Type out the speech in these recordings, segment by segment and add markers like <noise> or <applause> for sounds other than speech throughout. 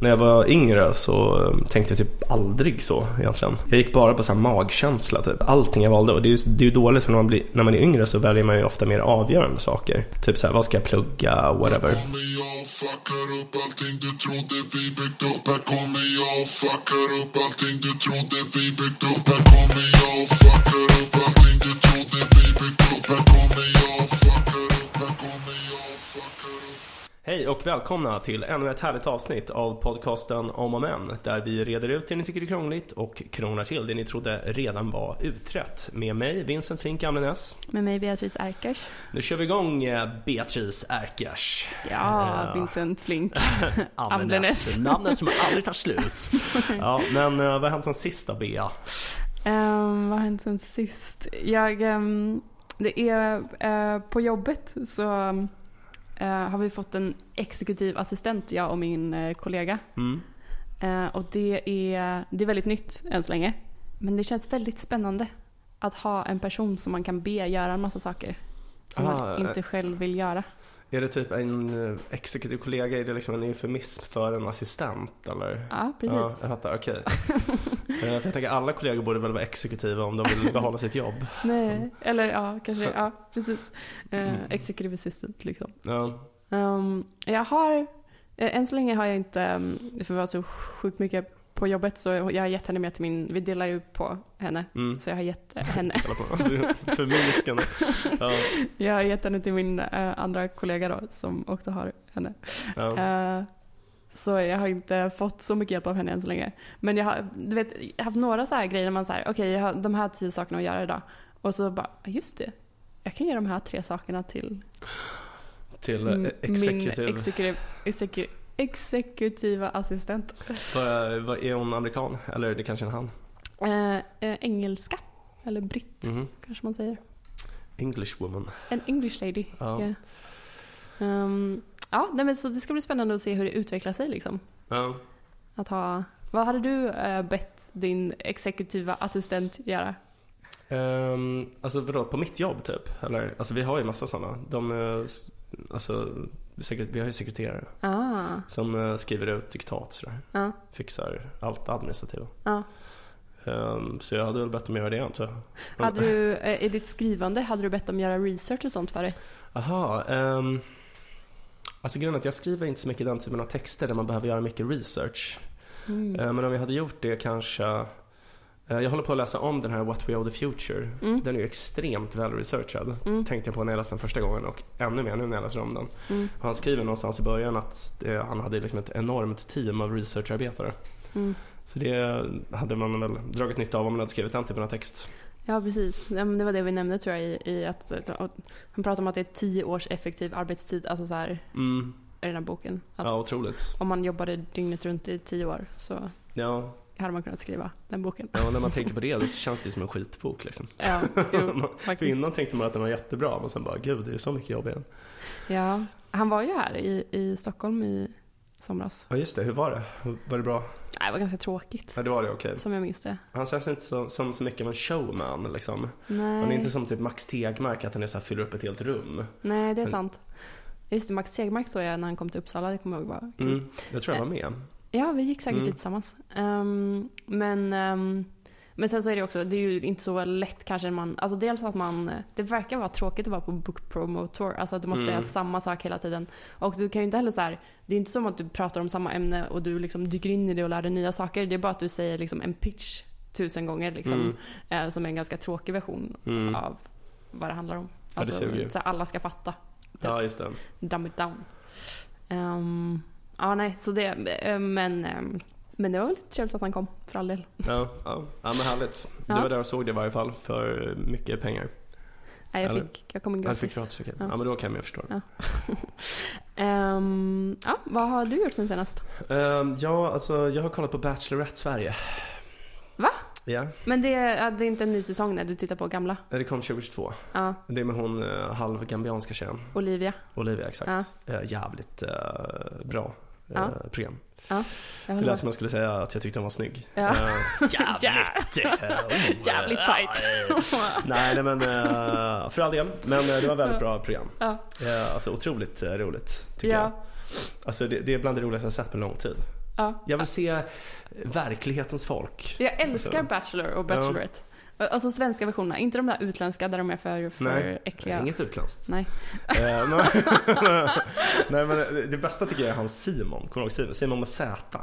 När jag var yngre så eh, tänkte jag typ aldrig så egentligen. Jag gick bara på så här magkänsla typ. Allting jag valde och det är ju, det är ju dåligt för när man, blir, när man är yngre så väljer man ju ofta mer avgörande saker. Typ så här, vad ska jag plugga, whatever. Här kommer jag och fuckar upp allting du trodde vi byggt upp Här kommer jag och fuckar upp Hej och välkomna till ännu ett härligt avsnitt av podcasten Om och Men där vi reder ut det ni tycker är krångligt och krånglar till det ni trodde redan var utrett. Med mig Vincent Flink Amlenäs. Med mig Beatrice Erkers. Nu kör vi igång eh, Beatrice Erkers. Ja, Eh, Vincent Flink. <laughs> Amlenäs. Namnet som aldrig tar slut. <laughs> Ja, men eh, vad har hänt sen sist då Bea? Ehm, vad har hänt sen sist? Jag, ehm, det är eh, på jobbet så eh, har vi fått en exekutiv assistent, jag och min eh, kollega. Mm. Eh, och det är, det är väldigt nytt än så länge. Men det känns väldigt spännande att ha en person som man kan be göra en massa saker. Som Ah, man inte själv vill göra. Är det typ en eh, exekutiv kollega, är det liksom en eufemism för en assistent eller? Ja, Ja, precis. jag fattar, okej. Eh, <laughs> för jag tänker alla kollegor borde väl vara exekutiva om de vill <laughs> behålla sitt jobb. Nej, eller ja, kanske, <laughs> ja, precis. Uh, executive assistant liksom. Ja. Um, jag har, eh, än så länge har jag inte, um, för att vara så sjukt mycket på jobbet, så jag har gett henne med till min, vi delar ju på henne. Mm. Så jag har gett eh, <laughs> henne, förminskande. Ja, jag har gett henne till min eh, andra kollega då, som också har henne. ja. Eh, så jag har inte fått så mycket hjälp av henne än så länge. Men jag har, du vet, jag har haft några så här grejer när man säger, okej jag har de här tio sakerna att göra idag. Och så bara, "Ja, just det. Jag kan ge de här tre sakerna till Till Mm, eh, exekutiv. Min exekutiv, exeku, exekutiva assistent. Vad, är hon amerikan? Eller det kanske är en han? Eh, eh, engelska. Eller britt Mhm. kanske man säger. English woman. En English lady. Ja. Yeah. Ehm, ja, nej, men så det ska bli spännande att se hur det utvecklar sig liksom. Ja. Att ha, vad hade du eh, bett din exekutiva assistent göra? Um, alltså vadå, på mitt jobb typ? Eller, alltså vi har ju massa sådana. De, eh, alltså, vi har ju sekreterare Ah, som eh, skriver ut diktat sådär. ja, Fixar allt administrativa. ja. Ehm, så jag hade väl bett dem göra det antar jag. Hade du, i ditt skrivande, hade du bett dem göra research och sånt för dig? Aha, um, alltså grejen är att jag skriver inte så mycket den typen av texter där man behöver göra mycket research. Mm. Eh, men om jag hade gjort det kanske eh, jag håller på att läsa om den här What We Owe the Future. Mm. Den är ju extremt väl researchad. Mm. Tänkte jag på när jag läste den första gången och ännu mer nu när jag läser om den. Mm. Han skriver någonstans i början att det, han hade liksom ett enormt team av researcharbetare. Mm. Så det hade man väl dragit nytta av om man hade skrivit den typen av text. Ja, precis. Ja, det var det vi nämnde tror jag i, i att, han pratar om att det är tio års effektiv arbetstid, alltså så här Mm. i den här boken. Att Ja, otroligt. Om man jobbade dygnet runt i tio år så Ja, hade man kunnat skriva den boken. ja, när man tänker på det då känns det som en skitbok liksom. Ja, jo, <laughs> För innan tänkte man att den var jättebra men sen bara gud, det är så mycket jobb igen. Ja, han var ju här i, i Stockholm i somras. Ja just det, hur var det? Var det bra? Nej, det var ganska tråkigt. Ja det var det, okej. Som jag minns det. Han känns inte så, som så mycket av en showman liksom. Nej, Han är inte som typ Max Tegmark att han är så här, fyller upp ett helt rum. Nej det är Men- sant. Just det, Max Segmark såg jag när han kom till Uppsala, det kommer jag ihåg var kul. Mm. Jag tror jag var med. Ja, vi gick säkert Mm. dit tillsammans. Ehm, men, ehm, men sen så är det också, det är ju inte så lätt kanske man, alltså dels att man, det verkar vara tråkigt att vara på book promo tour, alltså att du måste Mm. säga samma sak hela tiden. Och du kan ju inte heller så här, det är inte som att du pratar om samma ämne och du liksom dyker in i det och lär dig nya saker. Det är bara att du säger liksom en pitch tusen gånger liksom, Mm. eh, som är en ganska tråkig version Mm. av vad det handlar om. Alltså, ju. så här, alla ska fatta. Ja just det. Dumb it down. Ehm, ja, nej, så det, eh, men, ehm, men det var väl trevligt att han kom, för all del. Ja, ja. ja men härligt. Du Ja. var där och såg det i varje fall för mycket pengar. Nej, jag, Eller- fick, jag kom in Ja, du gratis. fick gratis, okej. Ja. Ja men då kan jag förstå. Ja. <laughs> Ehm, ja, vad har du gjort sen senast? Ehm, ja, alltså jag har kollat på Bachelorette Sverige. Va? Ja, Men det, är- det är inte en ny säsong när du tittar på gamla? det kom 2022. Ja, Det är med hon uh, halvgambianska tjejen. Olivia. Olivia, exakt. Eh, jävligt eh, bra eh, Ja. program. Ja, Det lät med. som jag skulle säga att jag tyckte hon var snygg. Ja. Eh, jävligt! <laughs> eh, oh, Jävligt eh, tight. eh. nej, nej men eh, för all del. Men eh, det var väldigt bra program. Ja. Eh, alltså otroligt eh, roligt tycker Ja. jag. Alltså det, det är bland det roligaste jag sett på lång tid. Ja. Jag vill se verklighetens folk. Jag älskar Alltså, Bachelor och Bachelorette. Alltså svenska versionerna, inte de där utländska där de är för, för Nej, äckliga. inget utländskt. Nej. Eh, <laughs> <laughs> Nej men det- det bästa tycker jag är han Simon, kommer du ihåg Simon? Simon med Z.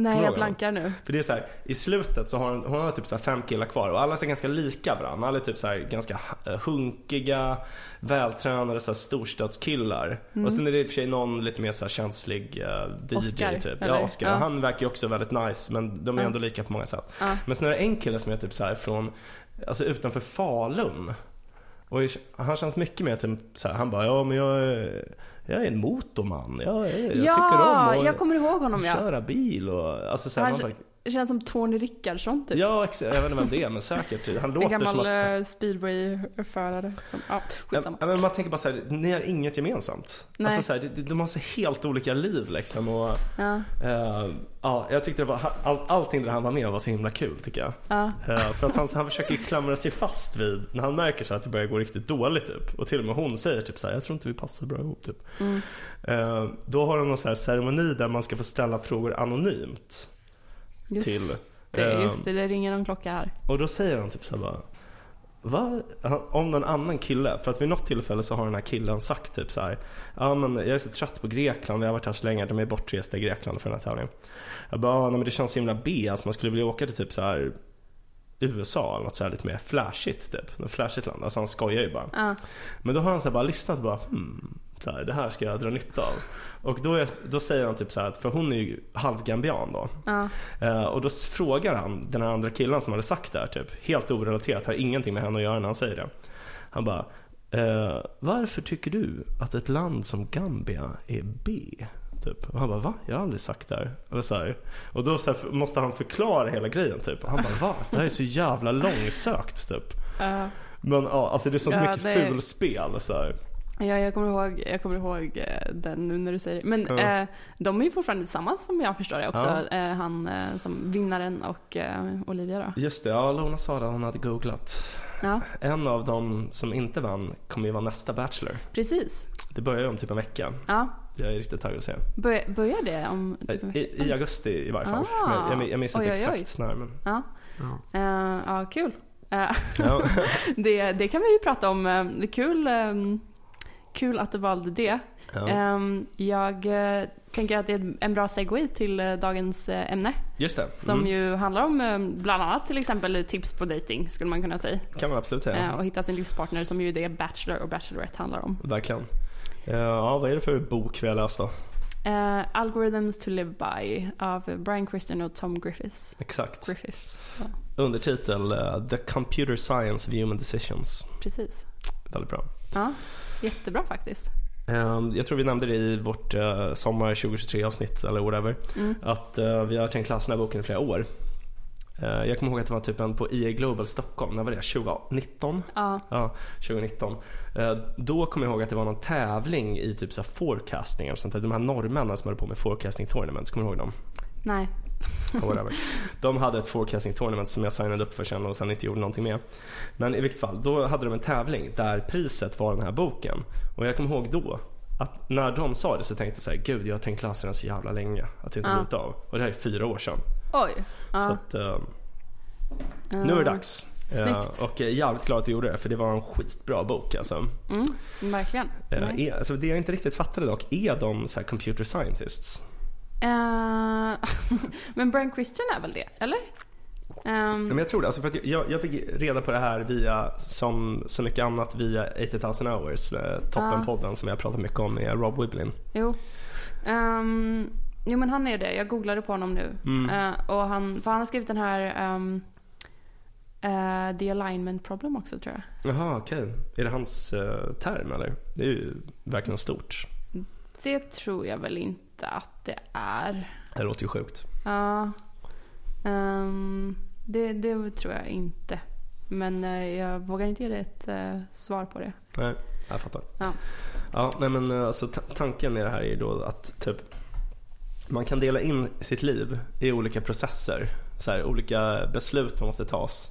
Nej, jag blankar nu. För det är så här, i slutet så har hon, hon har typ så här fem killar kvar och alla ser ganska lika varandra. Alla är typ så här ganska eh, hunkiga, vältränade så här storstadskillar. Och sen är det i och för sig någon lite mer så känslig eh, DJ Oscar, typ. eller? Ja, Oscar. Ja. Han verkar ju också väldigt nice men de är Ja. ändå lika på många sätt. Ja. Men sen är det en kille som är typ så från, alltså utanför Falun. Och han känns mycket mer typ så här, han bara, ja men jag är, jag är en motorman. Jag, jag, jag ja, tycker om att jag kommer ihåg honom ja. köra bil och, alltså så här, Han man Det känns som Tony Rickardsson typ. Ja, jag vet inte vem det är men säkert. Han en låter gammal som att... eh, speedwayförare. Som, ja, Ja, skitsamma. men man tänker bara så här, ni har inget gemensamt. Nej. Alltså så här, de, de har så helt olika liv liksom. Och, Ja, eh, ja, jag tyckte det var, all, allting där han var med var så himla kul tycker jag. ja. Eh, för att han, han försöker klamra sig fast vid, när han märker så att det börjar gå riktigt dåligt typ. Och till och med hon säger typ så här, jag tror inte vi passar bra ihop typ. Mm. Eh, då har de någon så här ceremoni där man ska få ställa frågor anonymt. Just till, det, just det, det ringer någon klocka här. Och då säger han typ så här bara Va? Om någon annan kille, för att vid något tillfälle så har den här killen sagt typ så här. Ja men jag är så trött på Grekland, vi har varit här så länge, de är bortresta i Grekland för den här tävlingen. Jag bara, "Ja, men det känns så himla B, alltså man skulle vilja åka till typ så här USA eller något så här lite mer flashigt typ. Något flashigt land, alltså han skojar ju bara. Ja, Men då har han så bara lyssnat och bara hmm, så här, det här ska jag dra nytta av. Och då, är, då säger han typ så här, att- för hon är ju halvgambian då. ja, Eh, och då frågar han den här andra killen som hade sagt det här typ, helt orelaterat, har ingenting med henne att göra när han säger det. Han bara, eh, varför tycker du att ett land som Gambia är B? Typ. Och han bara, va? Jag har aldrig sagt det här. Eller så här. Och då så här, måste han förklara hela grejen typ. Och han bara, va? Det här är så jävla långsökt typ. ja. Men ja, alltså det är så Ja, mycket det- fulspel så här. Ja, jag kommer ihåg, jag kommer ihåg eh, den nu när du säger det. Men Ja. eh, de är ju fortfarande tillsammans som jag förstår det också. Eh, han eh, som vinnaren och eh, Olivia då. Just det, ja Lona sa det, hon hade googlat. Ja, En av dem som inte vann kommer ju vara nästa Bachelor. precis. Det börjar ju om typ en vecka. Ja, Jag är riktigt taggad att se. bör, börjar det om typ en vecka? I, I augusti i varje fall. Ah. Men jag, jag minns inte Oj, oj, oj. exakt när. Men, Ja, ja. Eh, ja kul. Eh, Ja. <laughs> det, det kan vi ju prata om. Eh, Det är kul, eh, kul att du valde det. Ja. Eh, Jag eh, tänker att det är en bra segway till eh, dagens eh, ämne. Just det. Som Mm. ju handlar om bland annat till exempel tips på dating skulle man kunna säga. kan man absolut säga. Och hitta sin livspartner som ju det Bachelor och Bachelorette handlar om. Verkligen. Ja, vad är det för bok vi har läst då? Eh, Algorithms to live by av Brian Christian och Tom Griffiths. Exakt. Griffiths. Ja, Undertitel eh, The Computer Science of Human Decisions. precis. Väldigt bra. Ja, jättebra faktiskt. Eh, Jag tror vi nämnde det i vårt eh, sommar 2023 avsnitt eller whatever. Mm. Att eh, vi har tänkt läsa den här boken i flera år. Eh, Jag kommer ihåg att det var typ en på EA Global Stockholm, när var det? 2019? Ja, Ja, 2019. Eh, Då kommer jag ihåg att det var någon tävling i typ så forecasting och sånt där. De här norrmännen som höll på med forecasting tournaments, kommer du ihåg dem? nej. <laughs> Whatever. De hade ett forecasting tournament som jag signade upp för sen och sen inte gjorde någonting med. Men i vilket fall, då hade de en tävling där priset var den här boken. Och jag kommer ihåg då att när de sa det så tänkte jag så här, gud jag har tänkt läsa den så jävla länge att det inte Ja. blivit av. Och det här är fyra år sedan. Oj. Så Ja. att, eh, nu är det dags. Eh, Snyggt. och jag är jävligt glad att vi gjorde det för det var en skitbra bok alltså. Mm, verkligen. Nej. är, alltså det jag inte riktigt fattade dock, är de så här computer scientists? Eh, <laughs> men Brian Christian är väl det, eller? Ja, Men jag tror det, alltså för att jag, jag fick reda på det här via, som så mycket annat, via 80,000 hours, eh, toppenpodden som jag pratat mycket om med Rob Wiblin. Jo. Ehm, jo men han är det. Jag googlade på honom nu. Mm. Eh, och han, för han har skrivit den här ehm, eh, The Alignment Problem också tror jag. Jaha, okej. Är det hans term eller? Det är ju verkligen stort. Det tror jag väl inte att det är. Det låter ju sjukt. Ja. Ehm, det, det tror jag inte. Men eh, jag vågar inte ge dig ett eh, svar på det. Nej, jag fattar. Ja. Ja, nej men eh, alltså ta- tanken med det här är ju då att typ man kan dela in sitt liv i olika processer. Så här, olika beslut man måste tas.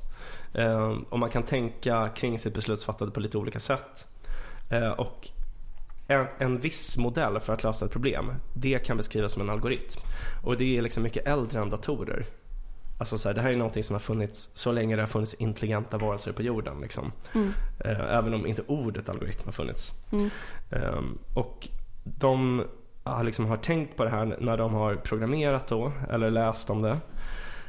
Eh, och man kan tänka kring sitt beslutsfattande på lite olika sätt. Eh, och en, en viss modell för att lösa ett problem, det kan beskrivas som en algoritm. Och det är liksom mycket äldre än datorer. Alltså så här, det här är någonting som har funnits så länge det har funnits intelligenta varelser på jorden. Liksom. Mm. Eh, även om inte ordet algoritm har funnits. Mm. Ehm, och de har, liksom, har tänkt på det här när de har programmerat då, eller läst om det.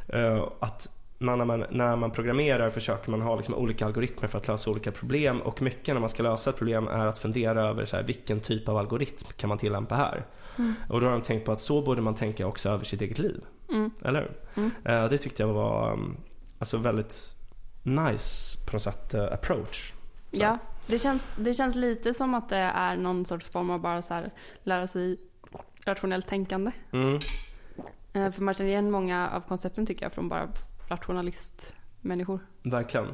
Eh, att när man, när man programmerar försöker man ha liksom olika algoritmer för att lösa olika problem och mycket när man ska lösa ett problem är att fundera över så här, vilken typ av algoritm kan man tillämpa här. Mm. Och då har de tänkt på att så borde man tänka också över sitt eget liv. Mm. Eller hur? Mm. Eh, det tyckte jag var um, alltså väldigt nice på något sätt eh, approach. Så. Ja, det känns, det känns lite som att det är någon sorts form av bara så här lära sig rationellt tänkande. Mm. Eh, För man känner igen många av koncepten tycker jag från bara rationalistmänniskor. Verkligen.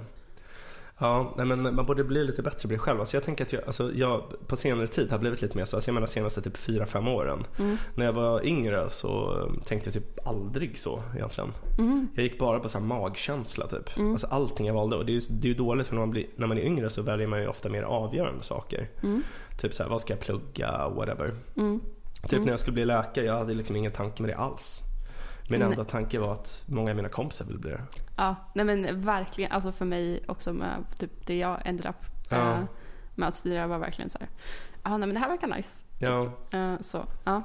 Ja, nej, men man borde bli lite bättre på det själv. Alltså jag tänker att jag, alltså jag på senare tid har blivit lite mer så. Alltså jag menar senaste typ 4-5 åren. Mm. När jag var yngre så tänkte jag typ aldrig så egentligen. Mm. Jag gick bara på så här magkänsla typ. Mm. Alltså allting jag valde. Och det är ju det är ju dåligt för när man, blir, när man är yngre så väljer man ju ofta mer avgörande saker. Mm. Typ så här, vad ska jag plugga, whatever. Mm. Typ Mm. när jag skulle bli läkare, jag hade liksom ingen tanke med det alls. Min Nej. enda tanke var att många av mina kompisar ville bli det. Ja, nej men verkligen. Alltså för mig också med typ det jag ended up Ja. eh, med att studera var verkligen så här. Ja, nej men det här verkar nice. Ja, Eh, så, ja.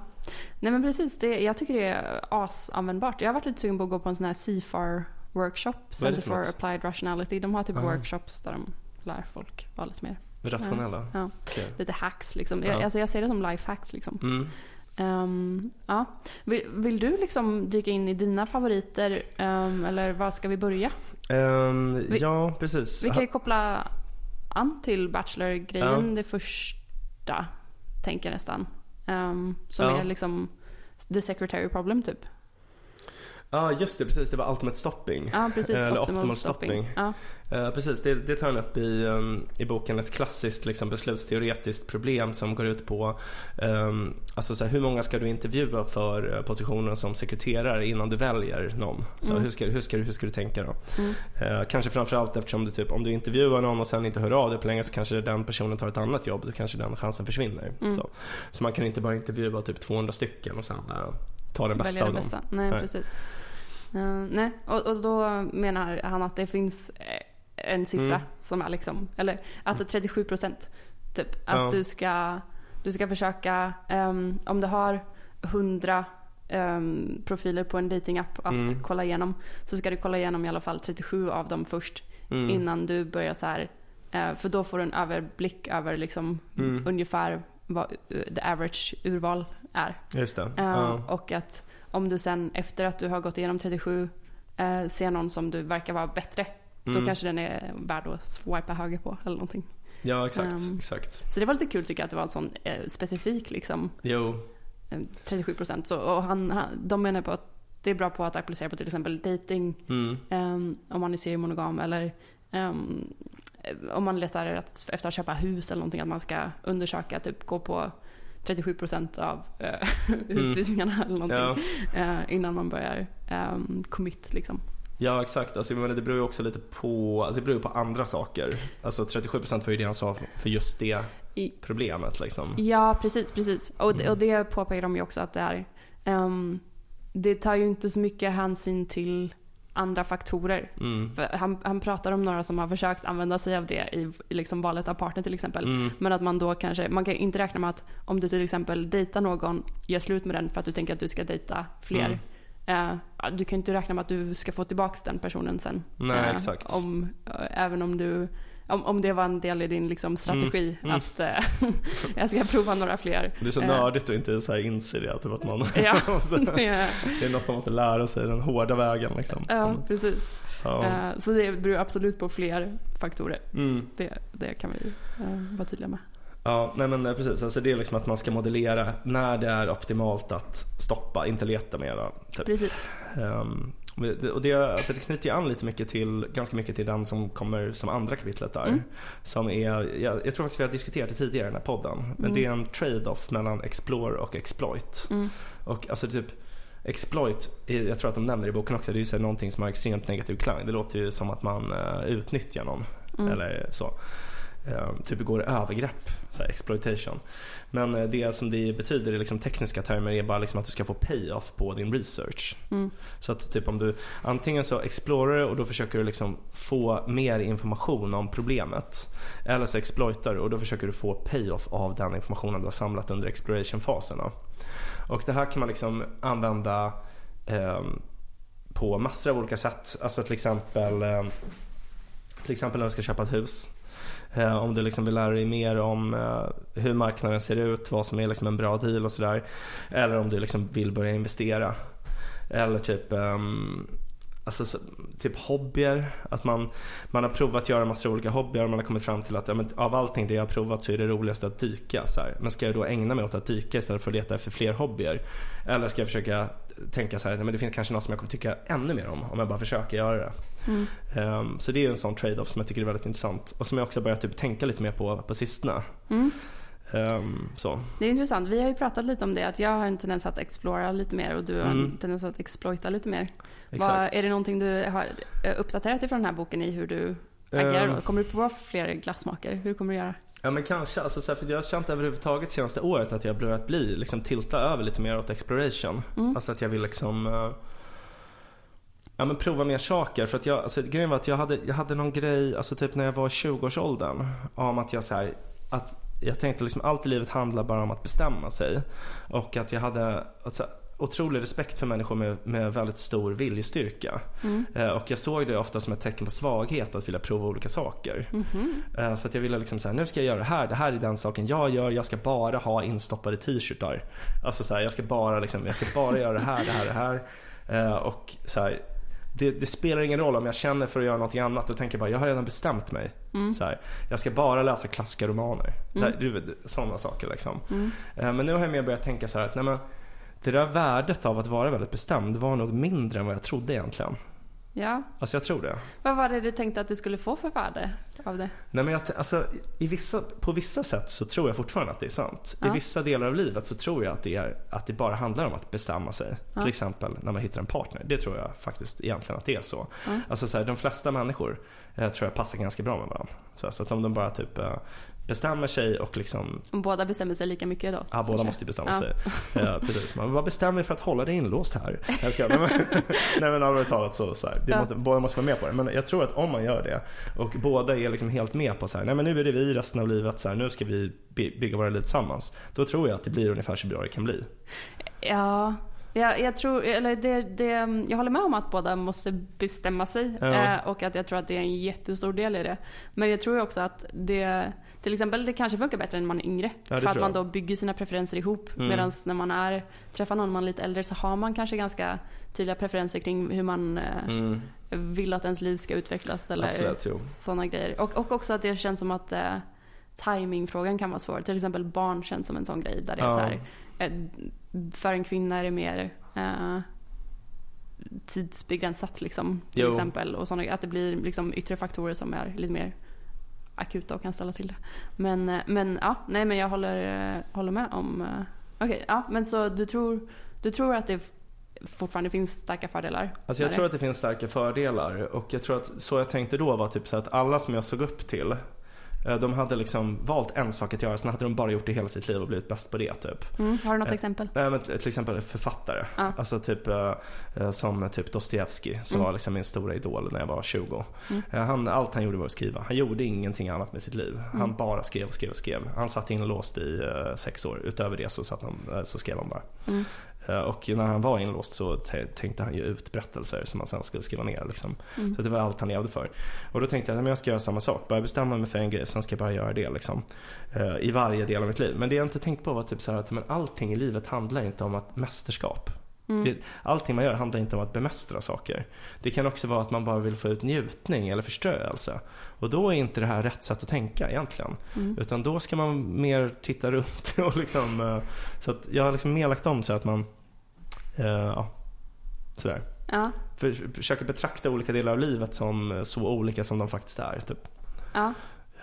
Nej men precis, det, jag tycker det är asanvändbart. Jag har varit lite sugen på att gå på en sån här CFAR workshop, Center for? Applied Rationality. De har typ Ah. workshops där de lär folk vara lite mer, rationella. ja, Okej. lite hacks liksom. Ja. Jag, alltså jag ser det som life hacks liksom. Mm. Ehm, ja. vill, vill du liksom dyka in i dina favoriter ehm, eller var ska vi börja? Ehm, Vi- ja, precis. Vi kan ju koppla an till Bachelor-grejen Ja. det första, tänker jag nästan. Som Ja. är liksom the secretary problem typ. Ja, just det. Precis. Det var ultimate stopping. Ja, precis. Eller optimal, optimal stopping. stopping. Ja. Eh, precis, det, det tar han upp i, um, i boken ett klassiskt liksom, beslutsteoretiskt problem som går ut på um, alltså, så här, hur många ska du intervjua för eh, positionen som sekreterare innan du väljer någon? Så, Mm. hur, ska, hur, ska, du- hur ska du tänka då? Mm. Eh, kanske framförallt eftersom du typ, om du intervjuar någon och sen inte hör av dig på länge så kanske den personen tar ett annat jobb så kanske den chansen försvinner. Mm. Så. så man kan inte bara intervjua typ 200 stycken och sen ta den bästa Välja av dem. bästa. Nej, Nej. precis. Eh, nej, och, och då menar han att det finns eh, en siffra Mm. som är liksom, eller att det är 37 procent. Typ att Ja. du ska, du ska försöka, ehm, om du har 100 ehm, profiler på en datingapp att Mm. kolla igenom. Så ska du kolla igenom i alla fall 37 av dem först. Mm. Innan du börjar så här, eh, för då får du en överblick över liksom Mm. ungefär vad the average urval är. Just det. Eh, Ja. Och att om du sen efter att du har gått igenom 37 eh, ser någon som du verkar vara bättre. Då Mm. kanske den är värd att swipa höger på eller någonting. Ja, exakt. Ehm. exakt. Så det var lite kul tycker jag att det var en sån eh, specifik liksom Jo. eh, 37 procent. Och han, han, de menar på att det är bra på att applicera på till exempel dating Mm. ehm, om man är seriemonogam eller eh, om man letar efter att köpa hus eller någonting att man ska undersöka, typ gå på 37 procent av eh, <laughs> husvisningarna eller någonting Ja. eh, innan man börjar um, commit liksom. Ja exakt, alltså, menar, det beror ju också lite på, alltså, det beror på andra saker. Alltså 37% var ju det han sa för just det problemet liksom. ja, precis, precis. Och, Mm. och det påpekar de ju också att det är, ehm, det tar ju inte så mycket hänsyn till andra faktorer. Mm. Han, han pratar om några som har försökt använda sig av det i, i liksom valet av partner till exempel. Mm. Men att man då kanske, man kan inte räkna med att om du till exempel dejtar någon, gör slut med den för att du tänker att du ska dejta fler. Mm. Eh, du kan inte räkna med att du ska få tillbaka den personen sen. Nej, Eh, exakt. Om, eh, även om du, om, om det var en del i din liksom, strategi Mm. att eh, <laughs> jag ska prova några fler. Det är så Eh, nördigt att inte så här inse det, typ att man <laughs> Ja, <laughs> måste, det är något man måste lära sig den hårda vägen liksom. ja, precis. Ja. Eh, så det beror absolut på fler faktorer. Mm. Det, det kan vi eh, vara tydliga med. Ja, nej men precis. Alltså det är liksom att man ska modellera när det är optimalt att stoppa, inte leta mera. Typ. Precis. Ehm, och det, alltså det knyter ju an lite mycket till, ganska mycket till den som kommer som andra kapitlet där. Mm. Som är, jag, jag tror faktiskt vi har diskuterat det tidigare i den här podden. Men Mm. det är en trade-off mellan explore och exploit. Mm. Och alltså typ exploit, är- jag tror att de nämner i boken också, det är ju så någonting som har extremt negativ klang. Det låter ju som att man eh, utnyttjar någon. Mm. Eller så. Eh, typ begår övergrepp, så här, exploitation. Men eh, det som det betyder i liksom tekniska termer är bara liksom att du ska få pay-off på din research. Mm. Så att typ om du antingen så explorar du och då försöker du liksom få mer information om problemet. Eller så exploitar du och då försöker du få pay-off av den informationen du har samlat under exploration-fasen. då. Och det här kan man liksom använda ehm, på massor av olika sätt. Alltså till exempel, eh, till exempel när du ska köpa ett hus. Eh, om du liksom vill lära dig mer om eh, hur marknaden ser ut, vad som är liksom en bra deal och sådär. Eller om du liksom vill börja investera. Eller typ ehm, Alltså typ hobbyer, att man, man har provat att göra massor av olika hobbyer och man har kommit fram till att ja, men av allting det jag har provat så är det roligaste att dyka. Så här. Men ska jag då ägna mig åt att dyka istället för att leta efter fler hobbyer? Eller ska jag försöka tänka så här, nej, men det finns kanske något som jag kommer tycka ännu mer om om jag bara försöker göra det. Mm. Ehm, så det är en sån trade-off som jag tycker är väldigt intressant och som jag också börjat typ tänka lite mer på på sistone. Mm. Så. Det är intressant. Vi har ju pratat lite om det, att jag har en tendens att explora lite mer och du har en Mm. tendens att exploita lite mer. Vad, är det någonting du har eh, uppdaterat ifrån den här boken i hur du agerar? Ehm. Kommer du på fler glassmaker? Hur kommer du göra? Ja men kanske, alltså, så här, för jag har känt överhuvudtaget senaste året att jag har börjat bli, liksom tilta över lite mer åt exploration. Mm. Alltså att jag vill liksom eh, Ja men prova mer saker för att jag, alltså grejen var att jag hade, jag hade någon grej, alltså typ när jag var i 20-årsåldern om att jag så här, att jag tänkte liksom allt i livet handlar bara om att bestämma sig. Och att jag hade alltså, otrolig respekt för människor med, med väldigt stor viljestyrka. Mm. Eh, och jag såg det ofta som ett tecken på svaghet att vilja prova olika saker. Mhm. Eh, Så att jag ville liksom säga, nu ska jag göra det här, det här är den saken jag gör, jag ska bara ha instoppade t-shirtar. Alltså så här, jag ska bara liksom, jag ska bara göra det här, det här, det här. Eh, Och så här, det, det spelar ingen roll om jag känner för att göra något annat och tänker bara, jag har redan bestämt mig. Mm. Så här, jag ska bara läsa klassiska romaner. Så här, du vet, Sådana saker liksom. Mm. Eh, Men nu har jag mer börjat tänka så här att, nej men, det där värdet av att vara väldigt bestämd var nog mindre än vad jag trodde egentligen. Ja. Alltså jag tror det. Vad var det du tänkte att du skulle få för värde av det? Nej men jag, alltså, i vissa, på vissa sätt så tror jag fortfarande att det är sant. Ja. I vissa delar av livet så tror jag att det, är, att det bara handlar om att bestämma sig. Ja. Till exempel när man hittar en partner. Det tror jag faktiskt egentligen att det är så. Ja. Alltså så här, de flesta människor eh, tror jag passar ganska bra med varandra. Så, så att om de bara typ eh, bestämmer sig och liksom Om båda bestämmer sig lika mycket då? Ja, båda kanske? måste bestämma Ja. sig. Ja, <laughs> precis. Man bara bestämmer för att hålla dig inlåst här. Jag ska, nej, men, <laughs> nej men allvarligt talat så, så här, Ja. måste, båda måste vara med på det. Men jag tror att om man gör det och båda är liksom helt med på så här, nej men nu är det vi resten av livet, så här, nu ska vi by- bygga våra liv tillsammans. Då tror jag att det blir ungefär så bra det kan bli. Ja, jag, jag tror, eller det, det, jag håller med om att båda måste bestämma sig Ja. eh, och att jag tror att det är en jättestor del i det. Men jag tror också att det, till exempel det kanske funkar bättre när man är yngre. Ja, för att man då bygger sina preferenser ihop. Mm. Medan när man är, träffar någon man är lite äldre så har man kanske ganska tydliga preferenser kring hur man eh, Mm. vill att ens liv ska utvecklas. Eller sådana grejer. Och, och också att det känns som att eh, timingfrågan kan vara svår. Till exempel barn känns som en sån grej där det är Ja. så här, eh, för en kvinna är det mer eh, tidsbegränsat liksom. Till Jo. exempel. Och såna, att det blir liksom yttre faktorer som är lite mer akuta och kan ställa till det. Men, eh, men ja, nej men jag håller, eh, håller med om... eh, Okej, ja men så du tror, du tror att det fortfarande finns starka fördelar? Alltså jag tror det? att det finns starka fördelar och jag tror att så jag tänkte då var typ så att alla som jag såg upp till de hade liksom valt en sak att göra, sen hade de bara gjort det hela sitt liv och blivit bäst på det typ. Mm, har du något Eh, exempel? Nej, men till exempel författare. Ja. Alltså typ eh, eh, som typ Dostojevskij som Mm. var liksom min stora idol när jag var 20. Mm. Eh, Han, allt han gjorde var att skriva. Han gjorde ingenting annat med sitt liv. Han Mm. bara skrev och skrev och skrev. Han satt inlåst i eh, sex år. Utöver det så, satt han, eh, så skrev han bara. Eh, Och när han var inlåst så tänkte han ju ut berättelser som han sen skulle skriva ner. Liksom. Mm. Så det var allt han levde för. Och då tänkte jag att jag ska göra samma sak. Bara bestämma mig för en grej, sen ska jag bara göra det. Liksom. Eh, I varje del av mitt liv. Men det jag inte tänkt på var typ så här att men allting i livet handlar inte om att mästerskap. Mm. Det, allting man gör handlar inte om att bemästra saker. Det kan också vara att man bara vill få ut njutning eller förströelse. Och då är inte det här rätt sätt att tänka egentligen. Mm. Utan då ska man mer titta runt <laughs> och liksom, eh, så att jag har liksom mer lagt om så att man, eh, ja, sådär. Ja, För, försöker betrakta olika delar av livet som så olika som de faktiskt är. Typ. ja.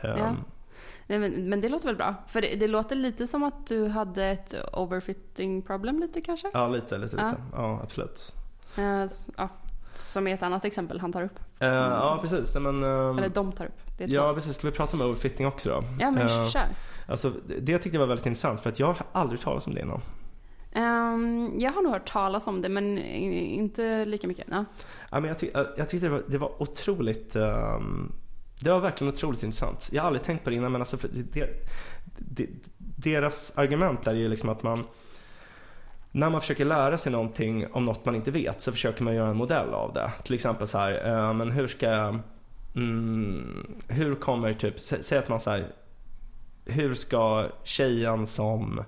Ehm, Ja. Nej, men, men det låter väl bra? För det, det låter lite som att du hade ett overfitting problem lite kanske? ja, lite, lite, Ja. lite. Ja, absolut. Eh, ja. Som är ett annat exempel han tar upp. Eh, ja, precis. Nej, men, ehm, Eller de tar upp. Ja, precis. Ska vi prata om overfitting också då? ja men Eh, kör. Alltså, det jag tyckte var väldigt intressant för att jag har aldrig talat om det innan. Ehm, jag har nog hört talas om det men inte lika mycket. Ja. Ja, men jag, ty- jag tyckte det var, det var otroligt ehm, det var verkligen otroligt intressant. Jag har aldrig tänkt på det innan men alltså för det, det, deras argument där är ju liksom att man när man försöker lära sig någonting om något man inte vet så försöker man göra en modell av det. Till exempel så här, eh, men hur ska jag, mm, hur kommer typ, sä, säg att man så här, hur ska tjejen som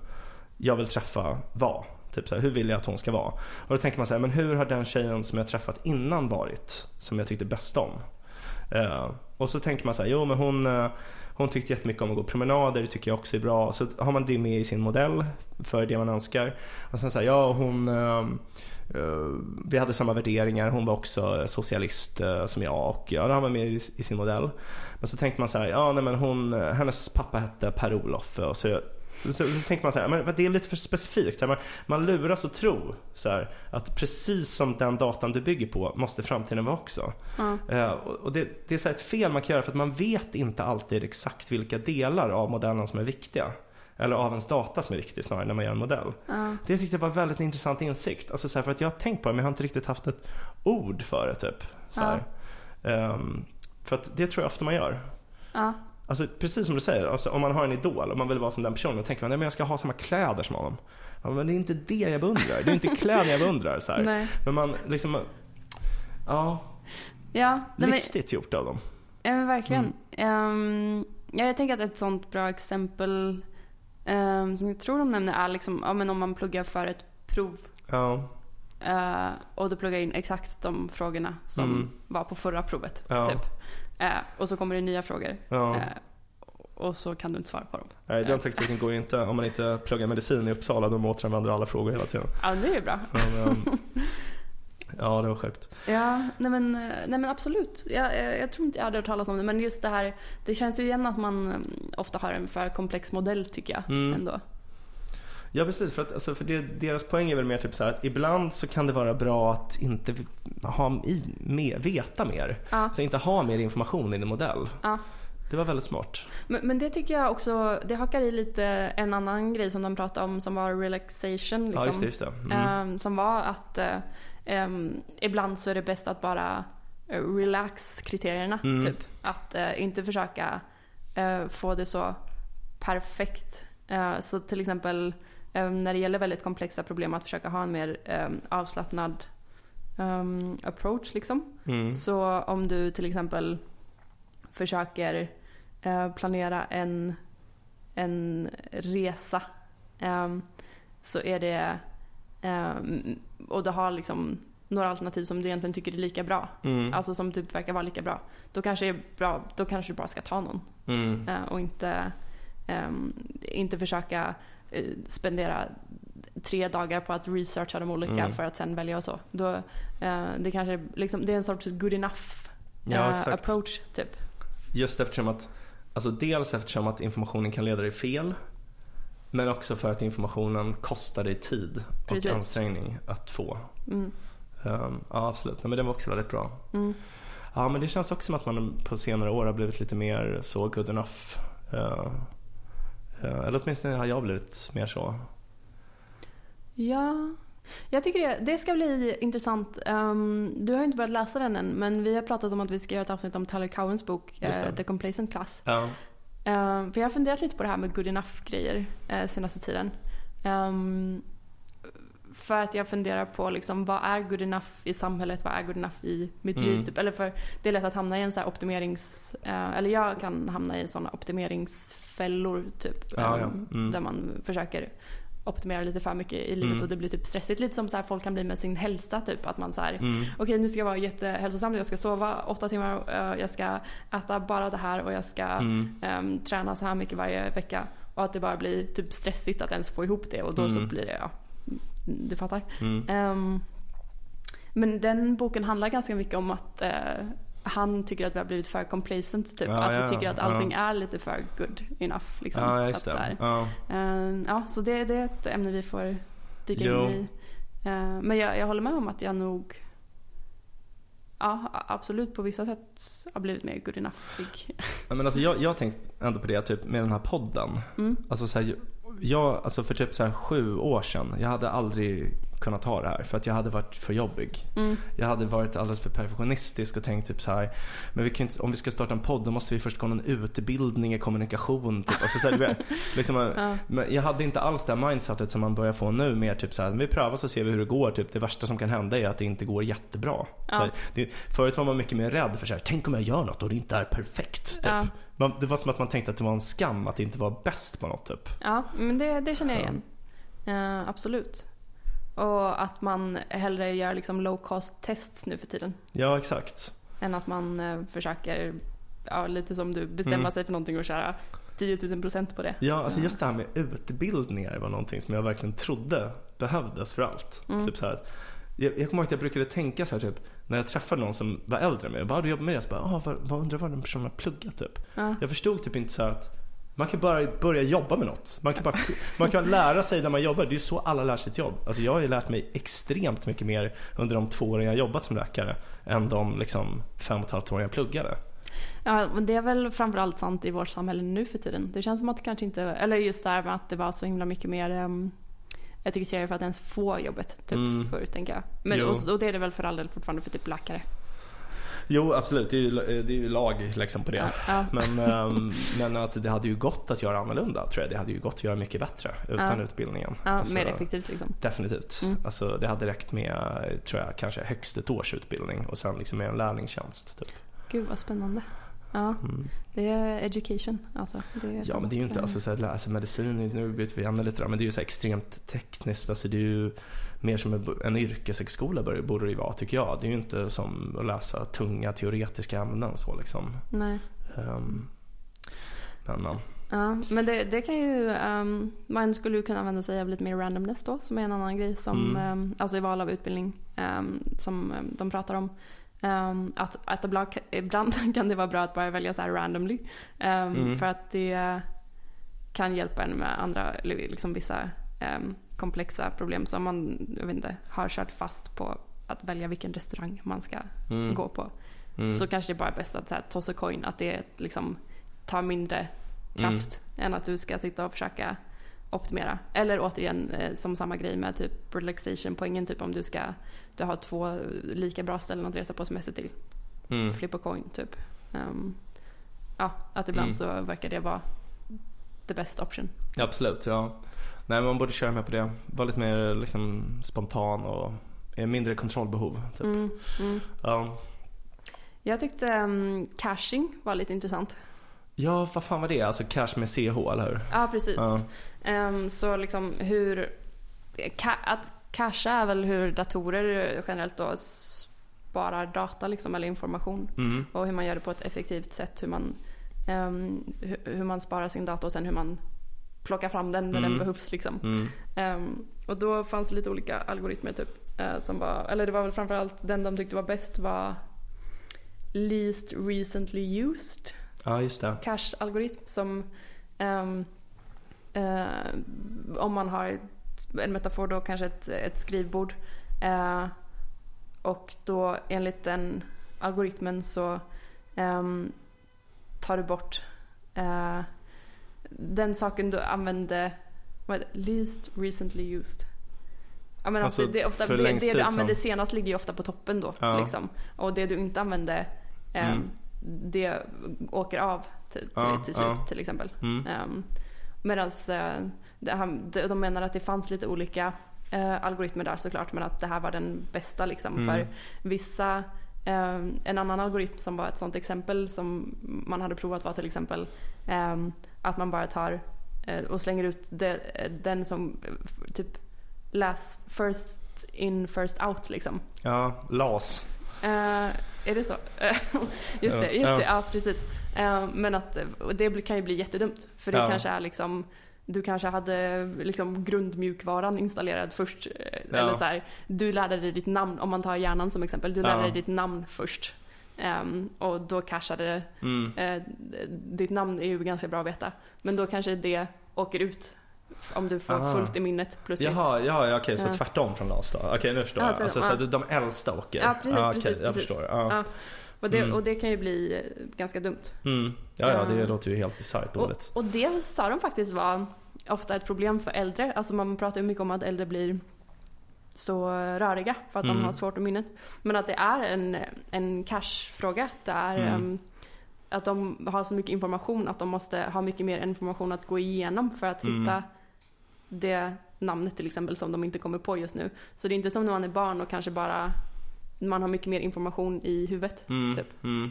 jag vill träffa vara? Typ så här, hur vill jag att hon ska vara? Och då tänker man så här, men hur har den tjejen som jag träffat innan varit? Som jag tyckte bäst om? Eh, och så tänker man så här, jo men hon, eh, hon tyckte jättemycket om att gå promenader, det tycker jag också är bra. Så har man det med i sin modell för det man önskar. Och sen så här, ja hon, eh, eh vi hade samma värderingar, hon var också socialist eh, som jag och ja, det har man med i, i sin modell. Men så tänker man så här, ja nej men hon, eh, hennes pappa hette Per-Olof och så så, så, så tänker man så här, men det är lite för specifikt. Så här, man, man luras att tro så här, att precis som den datan du bygger på måste framtiden vara också. Ja. Eh, och det, det är så ett fel man kan göra för att man vet inte alltid exakt vilka delar av modellen som är viktiga. Eller av ens data som är viktig snarare när man gör en modell. Ja. Det tyckte jag var väldigt intressant insikt. Alltså så här, för att jag har tänkt på det men jag har inte riktigt haft ett ord för det typ. Så här. Ehm, för att det tror jag ofta man gör. Ja. Alltså precis som du säger, alltså, om man har en idol och man vill vara som den personen, då tänker man men jag ska ha samma kläder som honom. Ja, men det är inte det jag beundrar, det är inte kläder jag beundrar. Så. Men man liksom, ja, Ja, men, listigt gjort av dem. ja, men verkligen. Mm. Ehm, ja, jag tänker att ett sånt bra exempel ehm, som jag tror de nämner är liksom, ja, men om man pluggar för ett prov Ja, eh, och du pluggar in exakt de frågorna som Mm. var på förra provet. Ja. Typ. Eh, och så kommer det nya frågor. ja. Eh, och så kan du inte svara på dem. Nej, den tekniken går ju inte om man inte pluggar medicin i Uppsala. De återanvänder alla frågor hela tiden. Ja, det är ju bra. Men, ja, det var sjukt. Ja, nej men, eh, nej men absolut. Jag, jag, jag tror inte jag hade hört talas om det. Men just det här, det känns ju igen att man mm, ofta har en för komplex modell tycker jag. Mm. Ändå. Ja precis, för, att, alltså, för det, deras poäng är väl mer typ så att ibland så kan det vara bra att inte ha i, med, veta mer. Ja. Så inte ha mer information i din modell. Ja. Det var väldigt smart. Men, men det tycker jag också, det hakar i lite en annan grej som de pratade om som var relaxation. Liksom. Ja just det, just det. Mm. Ehm, som var att ehm, ibland så är det bäst att bara eh, relax kriterierna. Mm. Typ. Att eh, inte försöka eh, få det så perfekt. Eh, så till exempel när det gäller väldigt komplexa problem att försöka ha en mer eh, avslappnad ehm, approach liksom. Mm. Så om du till exempel försöker eh, planera en, en resa ehm, så är det ehm, och du har liksom några alternativ som du egentligen tycker är lika bra. Mm. Alltså som typ verkar vara lika bra. Då kanske, är bra, då kanske du bara ska ta någon. Mm. eh, och inte, ehm, inte försöka spendera tre dagar på att researcha de olika Mm. för att sen välja och så. Då, eh, det, kanske, liksom, det är en sorts good enough Ja, eh, exakt. approach typ. Just eftersom att, alltså dels eftersom att informationen kan leda dig fel. Men också för att informationen kostar dig tid och Precis. ansträngning att få. Mm. Um, ja absolut, Nej, men det var också väldigt bra. Mm. Ja men det känns också som att man på senare år har blivit lite mer så good enough. Uh, eller åtminstone har jag blivit mer så. Ja, jag tycker det, det ska bli intressant. Ehm, du har ju inte börjat läsa den än men vi har pratat om att vi ska göra ett avsnitt om Tyler Cowens bok eh, The Complacent Class. Ja. Ehm, för jag har funderat lite på det här med good enough-grejer uh, senaste tiden. Ehm, för att jag funderar på liksom, vad är good enough i samhället, vad är good enough i mitt Mm. liv? Typ. Eller för det är lätt att hamna i en så här optimerings... eh, eller jag kan hamna i sådana optimeringsfällor typ. Ja, ja. ehm, Mm. Där man försöker optimera lite för mycket i livet Mm. och det blir typ stressigt. Lite som så här folk kan bli med sin hälsa typ. Att man så här, Mm. okej nu ska jag vara jättehälsosam, jag ska sova åtta timmar, eh, jag ska äta bara det här och jag ska Mm. ehm, träna så här mycket varje vecka. Och att det bara blir typ stressigt att ens få ihop det och då så Mm. blir det, ja, du fattar. Ehm, men den boken handlar ganska mycket om att eh, han tycker att vi har blivit för complacent typ. Ja, att ja, vi tycker att allting ja. är lite för good enough. Liksom, Ja just det. Ja. Ehm, ja, så det, det är ett ämne vi får dyka Jo. in i. Ehm, men jag, jag håller med om att jag nog ja, absolut på vissa sätt har blivit mer good enough. Men alltså, jag, jag har tänkt ändå på det typ, med den här podden. Mm. Alltså, så här, jag, alltså för typ så här, sju år sedan, jag hade aldrig kunnat ha det här för att jag hade varit för jobbig. Mm. Jag hade varit alldeles för perfektionistisk och tänkt typ så här, men vi kan om vi ska starta en podd då måste vi först gå någon utbildning i kommunikation. Typ. Alltså, så här, <laughs> liksom, Ja. men jag hade inte alls det här mindsetet som man börjar få nu mer typ så här, vi prövar så ser vi hur det går. Typ. Det värsta som kan hända är att det inte går jättebra. Ja. Så här, det, förut var man mycket mer rädd för så här, tänk om jag gör något och det inte är perfekt. Typ. Ja. Man, det var som att man tänkte att det var en skam att inte vara bäst på något typ. Ja, men det, det känner jag Ja. igen. Eh, absolut. Och att man hellre gör liksom low cost tests nu för tiden. Ja, exakt. Än att man eh, försöker, ja, lite som du, bestämma Mm. sig för någonting och köra 10 000 procent på det. Ja, alltså just det här med utbildningar var någonting som jag verkligen trodde behövdes för allt. Mm. Typ så här, jag, jag kommer ihåg att jag brukade tänka så här typ, när jag träffade någon som var äldre än mig, jag bara, "Ah, du jobbar med det? Så bara, ah, vad, vad undrar vad den personen har pluggat typ? Ja. Jag förstod typ inte så här att man kan bara börja jobba med något. Man kan, bara, man kan lära sig när man jobbar. Det är så alla lär sig ett jobb. Alltså jag har ju lärt mig extremt mycket mer under de två åren jag jobbat som läkare än de liksom fem och ett halvt åren jag pluggade. Ja, men det är väl framförallt sant i vårt samhälle nu för tiden. Det känns som att det kanske inte, eller just det här med att det var så himla mycket mer um, ett kriterium för att ens få jobbet typ Mm. förut tänker jag. Men, och, och det är det väl för all del fortfarande för typ läkare. Jo absolut, det är ju, det är ju lag liksom på det. Ja. Men, ehm, men att det hade ju gått att göra annorlunda tror jag. Det hade ju gått att göra mycket bättre utan Ja. utbildningen. Ja, Alltså, mer effektivt liksom. Definitivt. Mm. Alltså, det hade räckt med, tror jag, kanske högst ett års utbildning och sen liksom med en lärlingstjänst. Typ. Gud vad spännande. Ja, Mm. det är education alltså. Är Ja men det är ju inte, alltså, så här, läsa medicin, nu byter vi ämne lite där, men det är ju så extremt tekniskt. Alltså, det är ju mer som en, yrkeshögskola borde det ju vara tycker jag. Det är ju inte som att läsa tunga teoretiska ämnen så liksom. Nej. Um, men, men. Ja, men det, det kan ju, ehm, man skulle ju kunna använda sig av lite mer randomness då, som är en annan grej som, Mm. ehm, alltså i val av utbildning, som de pratar om. Att, att ibland, ibland <laughs> kan det vara bra att bara välja så här randomly. Mm. För att det kan hjälpa en med andra, liksom vissa komplexa problem som man, jag vet inte, har kört fast på att välja vilken restaurang man ska Mm. gå på. Mm. Så kanske det bara är bäst att så här, coin, att det liksom tar mindre kraft än att du ska sitta och försöka optimera. Eller återigen eh, som samma grej med typ relaxation poängen typ om du ska du har två lika bra ställen att resa på semester till. Mm. Flip a coin typ. Ehm, ja, att ibland Mm. så verkar det vara the best option. Absolut, ja. Nej, man borde köra med på det. Vara lite mer liksom, spontan och mindre kontrollbehov. Typ. Mm, mm. Ja. Jag tyckte um, caching var lite intressant. ja, vad fan var det? Alltså cash med CH, eller hur? Ja, precis. Ja. Ehm, så liksom hur... Ka- att cacha är väl hur datorer generellt då sparar data liksom, eller information. Mm. Och hur man gör det på ett effektivt sätt. Hur man, ehm, hur, man sparar sin data och sen hur man plockar fram den när Mm. den behövs. Liksom. Mm. Ehm, och då fanns det lite olika algoritmer typ. eh, som var, eller det var väl framförallt den de tyckte var bäst var least recently used Ja, just det. cache-algoritm som ehm, eh, om man har en metafor då kanske ett, ett skrivbord eh, och då enligt den algoritmen så ehm, tar du bort eh, den saken du använde det? least recently used. Ja, men alltså, det, ofta, det, det du använde som- senast ligger ju ofta på toppen då. Ja. Liksom. Och det du inte använde ehm, Mm. det åker av till, till, Ja, till slut ja. till exempel. Mm. Um, Medan de menar att det fanns lite olika eh, algoritmer där såklart men att det här var den bästa liksom Mm. för vissa en annan algoritm som var ett sånt exempel som man hade provat var till exempel ehm, att man bara tar eh, och slänger ut den som eh, typ last first in first out liksom. Ja, LAS. Eh, är det så? just <laughs> det, just det, ja precis. Eh, men att det kan ju bli jättedumt. För det Ja. kanske är liksom, du kanske hade liksom grundmjukvaran installerad först. eh, Ja. Eller så här, du lärde dig ditt namn, om man tar hjärnan som exempel. Du lärde Ja. dig ditt namn först. Ehm, och då cashade Mm. eh, ditt namn är ju ganska bra att veta. Men då kanske det åker ut Om du får Aha. fullt i minnet plötsligt. Jaha, ja, ja okej, så Ja. tvärtom från LAS då? Okej, nu förstår Ja, jag. Alltså, så de äldsta åker? Ja, precis, okej, precis, jag precis. förstår. Ja. Och, det, Mm. och det kan ju bli eh, ganska dumt. Mm. ja, ja, det Ja. låter ju helt bisarrt dåligt. Och, och det sa de faktiskt var ofta ett problem för äldre. Alltså man pratar ju mycket om att äldre blir så röriga för att Mm. de har svårt att minnet. Men att det är en, en cash-fråga. Det är Mm. em, att de har så mycket information att de måste ha mycket mer information att gå igenom för att Mm. hitta det namnet till exempel som de inte kommer på just nu. Så det är inte som när man är barn och kanske bara man har mycket mer information i huvudet. Mm. typ. Mm.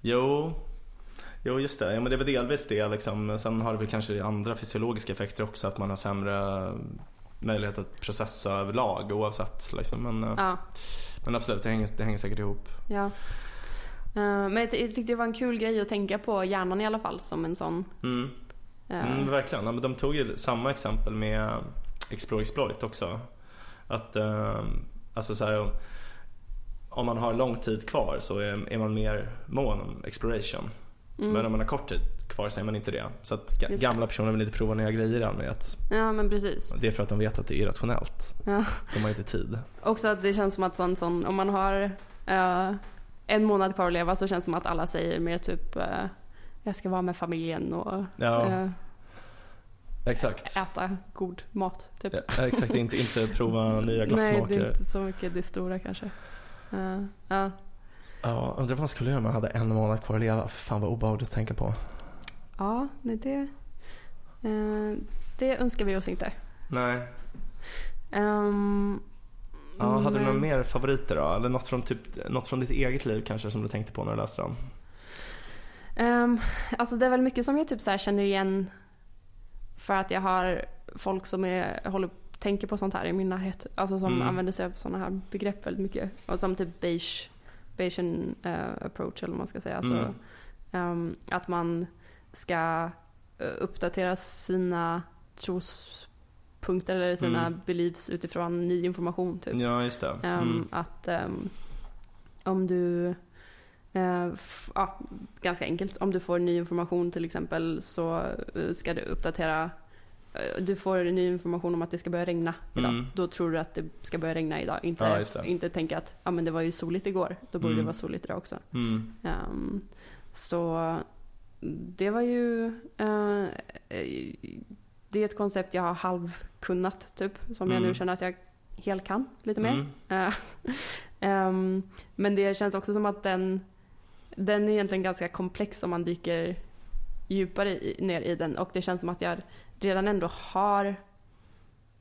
Jo. jo, just det. Ja, men det är väl delvis det. Liksom. Sen har det väl kanske andra fysiologiska effekter också. Att man har sämre möjlighet att processa överlag oavsett. Liksom. Men, eh, Ja. men absolut, det hänger, det hänger säkert ihop. Ja. Eh, men jag, ty- jag tyckte det var en kul grej att tänka på hjärnan i alla fall som en sån. Mm. eh, Mm, verkligen. Ja, men de tog ju samma exempel med Explore Exploit också. Att, alltså så här, om man har lång tid kvar så är, är man mer mån om exploration. mm. Men om man har kort tid kvar så är man inte det. Så att Just det. gamla personer vill inte prova nya grejer i allmänhet. Ja men precis. Det är för att de vet att det är irrationellt. Ja. De har inte tid. Också att det känns som att sån, sån, om man har eh, en månad kvar att leva så känns det som att alla säger mer typ eh, jag ska vara med familjen och Ja, eh, exakt. äta god mat. Typ. Ja, exakt, inte, inte prova <laughs> nya Nej, det glassmaker. är inte så mycket det stora kanske. Ja. Ja, undrar vad man skulle göra om man hade en månad kvar att leva. Fan vad obehagligt att tänka på. ja, nej, det, eh, det önskar vi oss inte. Nej. Ehm, Ja, hade du men- några mer favoriter då? Eller något från, typ, något från ditt eget liv kanske som du tänkte på när du läste dem? Um, alltså det är väl mycket som jag typ så här känner igen för att jag har folk som är, håller, tänker på sånt här i min närhet. Alltså som Mm. använder sig av sådana här begrepp väldigt mycket. Och som typ beige, Bayesian eh, approach eller vad man ska säga. Alltså, Mm. ehm, att man ska eh, uppdatera sina trospunkter eller sina Mm. beliefs utifrån ny information typ. Ja, just det. Ehm, Mm. Att ehm, om du, f- ja, ganska enkelt, om du får ny information till exempel så ska du uppdatera du får ny information om att det ska börja regna idag. Mm. Då tror du att det ska börja regna idag. Inte, Ja, inte tänka att ah, men det var ju soligt igår. Då borde Mm. det vara soligt idag också. Mm. Ehm, så det var ju... eh, eh, det är ett koncept jag har halvkunnat typ. Som jag Mm. nu känner att jag helt kan lite mer. Mm. Eh, <laughs> ehm, men det känns också som att den, den är egentligen ganska komplex om man dyker djupare i, ner i den. Och det känns som att jag redan ändå har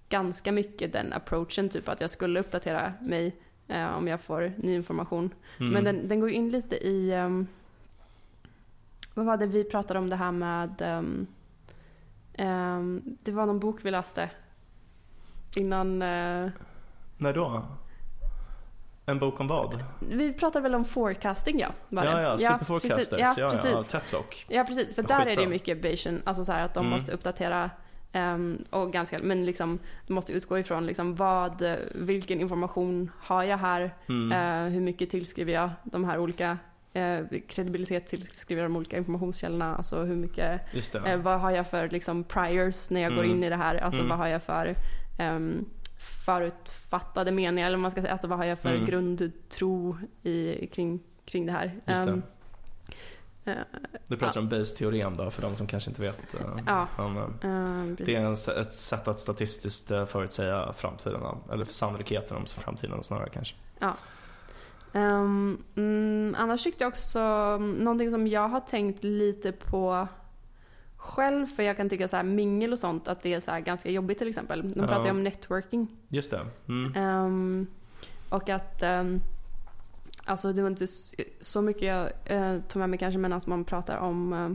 ganska mycket den approachen. Typ att jag skulle uppdatera mig eh, om jag får ny information. Mm. Men den, den går in lite i... ehm, vad var det vi pratade om det här med... ehm, ehm, det var någon bok vi läste innan... eh, När då? En bok om vad? vi pratade väl om forecasting ja. Var det? Ja, ja, precis. Superforecasters. Ja, Ja, ja, precis. Tetlock. Ja, precis. För där är det mycket Bayesian, alltså så här att de Mm. måste uppdatera ehm, och ganska, men liksom, de måste utgå ifrån liksom vad, vilken information har jag här? Mm. Eh, hur mycket tillskriver jag de här olika, eh, kredibilitet tillskriver de olika informationskällorna? Alltså hur mycket, eh, vad har jag för liksom priors när jag går Mm. in i det här? Alltså Mm. vad har jag för ehm, förutfattade meningar? Eller man ska säga, alltså vad har jag för Mm. grundtro i, kring, kring det här? Just det. Eh, Du pratar om Bayes-teorem då, för de som kanske inte vet. eh, Ja. om, eh, ehm, det precis. är en, ett sätt att statistiskt eh, förutsäga framtiden, eller sannolikheten om framtiden snarare kanske. Ehm, mm, annars tyckte jag också, mm, någonting som jag har tänkt lite på själv, för jag kan tycka så här mingel och sånt, att det är så här ganska jobbigt till exempel. De pratar ju om networking. Just det. Mm. Ehm, och att, um, alltså det var inte så mycket jag uh, tog med mig kanske, men att man pratar om eh,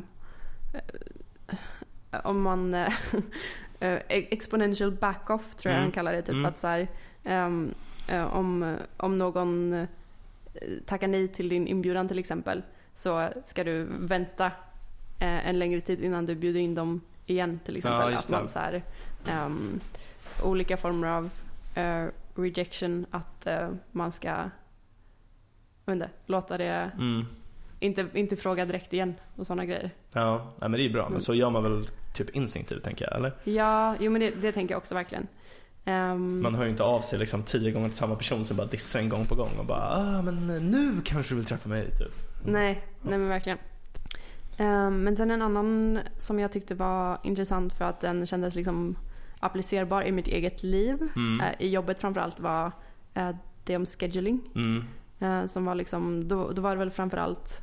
om man eh, <laughs> eh, exponential back-off tror jag Mm. han kallar det. Typ Mm. att så här, ehm, eh, om, om någon eh, tackar nej till din inbjudan till exempel så ska du vänta eh, en längre tid innan du bjuder in dem igen till exempel. Ja, att man så här, ehm, olika former av eh, rejection, att eh, man ska inte, låta det, Mm. inte, inte fråga direkt igen och sådana grejer. Ja, men det är bra. Men så gör man väl typ instinktivt tänker jag, eller? Ja, jo men det, det tänker jag också verkligen. Ehm, Man hör ju inte av sig liksom tio gånger till samma person som bara dissar en gång på gång och bara ah men nu kanske du vill träffa mig typ. Nej, nej men verkligen. Ehm, men sen en annan som jag tyckte var intressant för att den kändes liksom applicerbar i mitt eget liv. Mm. eh, I jobbet framförallt var eh, det om scheduling. Mm. eh, som var liksom, då, då var det väl framförallt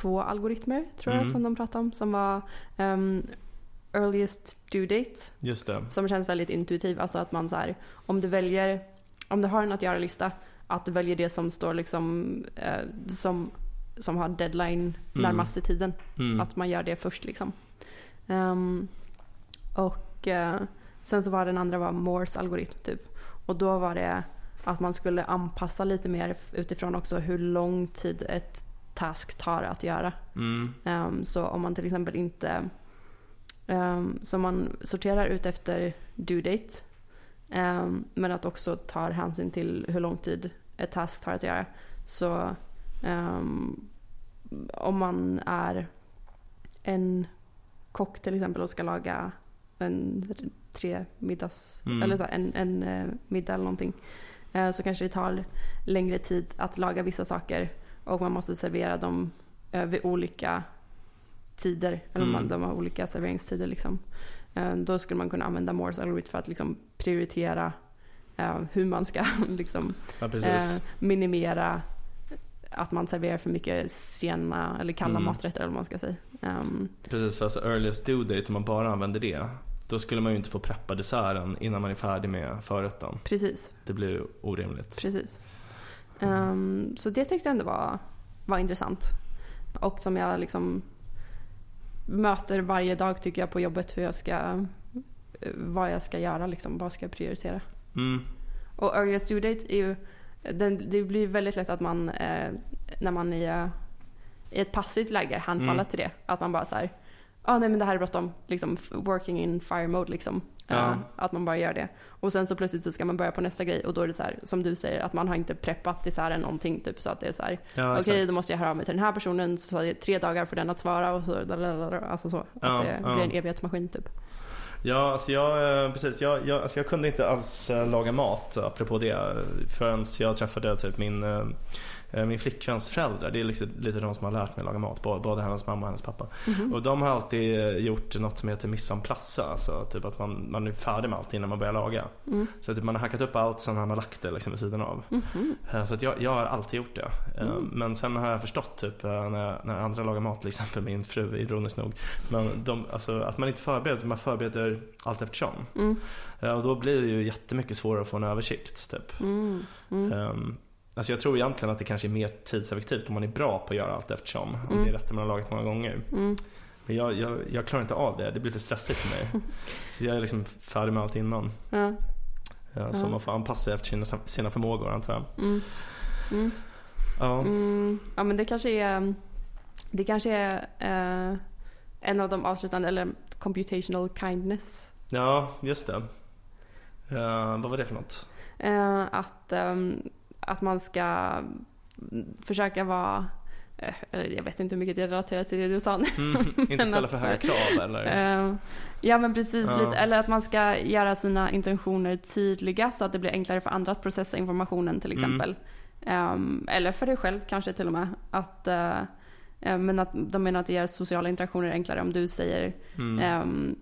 två algoritmer tror jag Mm. som de pratade om. Som var ehm, earliest due date Just det. som känns väldigt intuitiv. Alltså att man så här, om du väljer, om du har en att göra-lista, att du väljer det som står liksom, eh, som, som har deadline närmast i tiden. Mm. Att man gör det först liksom. Ehm, och eh, sen så var den andra var Moores algoritm typ. Och då var det att man skulle anpassa lite mer utifrån också hur lång tid ett task tar att göra. Mm. Ehm, så om man till exempel inte um, så man sorterar ut efter due date ehm, men att också tar hänsyn till hur lång tid ett task tar att göra. Så ehm, om man är en kock till exempel och ska laga en tre middags Mm. eller så en, en eh, middag eller någonting eh, så kanske det tar längre tid att laga vissa saker och man måste servera dem eh, vid olika tider. Eller Mm. man, de har olika serveringstider. Liksom. Då skulle man kunna använda Moores algoritm för att liksom, prioritera hur man ska <laughs> liksom, Ja minimera att man serverar för mycket sena eller kalla Mm. maträtter eller vad man ska säga. Ehm, Precis, för alltså earliest due date, om man bara använder det, då skulle man ju inte få preppa desserten innan man är färdig med förrätten. precis, Det blir orimligt. precis. Ehm, så det tyckte jag ändå var, var intressant. Och som jag liksom möter varje dag tycker jag på jobbet hur jag ska, vad jag ska göra liksom, vad ska jag prioritera. Mm. Och earliest due date är ju, den, det blir väldigt lätt att man eh, när man är i ett passivt läge handfalla Mm. till det. Att man bara så här, ah, nej men det här är bråttom, liksom working in fire mode liksom. Ja. Eh, att man bara gör det. Och sen så plötsligt så ska man börja på nästa grej och då är det så här, som du säger, att man har inte preppat isär någonting typ så att det är så här, Ja, okej exakt. då måste jag höra av mig till den här personen, så tar det tre dagar för den att svara och så, alltså så. Ja, att det blir en evighetsmaskin typ. Ja, alltså jag, eh, precis. Jag, jag, alltså jag kunde inte alls eh, laga mat, apropå det, förrän jag träffade typ min, eh, min flickväns föräldrar. Det är liksom lite de som har lärt mig att laga mat, både hennes mamma och hennes pappa. Och de har alltid eh, gjort något som heter mise en place, alltså typ att man, man är färdig med allt innan man börjar laga. Mm. Så typ man har hackat upp allt, sen har man lagt det liksom vid sidan av. Mhm. Eh, Så att jag, jag har alltid gjort det. Eh, Mm. Men sen har jag förstått typ eh, när, när andra lagar mat, till exempel min fru ironiskt nog. Men de, alltså, att man inte förbereder, man förbereder allt eftersom. Mm. Eh, Och då blir det ju jättemycket svårare att få en översikt. Typ. Mm. Mm. Um, alltså jag tror egentligen att det kanske är mer tidseffektivt om man är bra på att göra allt eftersom. Om Mm. det är rätt man har lagat många gånger. Mm. Men jag, jag, jag klarar inte av det, det blir för stressigt för mig. <laughs> Så jag är liksom färdig med allt innan. Ja. Eh, Så Ja. man får anpassa sig efter sina, sina förmågor antar jag. Mm. Mm. Ja. Mm, ja men det kanske är, det kanske är eh, en av de avslutande, eller computational kindness. ja, just det. Eh, vad var det för något? Eh, att, ehm, att man ska försöka vara, eh, eller jag vet inte hur mycket det relaterar till det du sa nu. Mm, inte <laughs> ställa för höga här- krav eller? Eh, ja men precis, Ja. lite, eller att man ska göra sina intentioner tydliga så att det blir enklare för andra att processa informationen till Mm. exempel. Ehm, eller för dig själv kanske till och med. Att, eh, eh, men att de menar att det gör sociala interaktioner enklare om du säger Mm.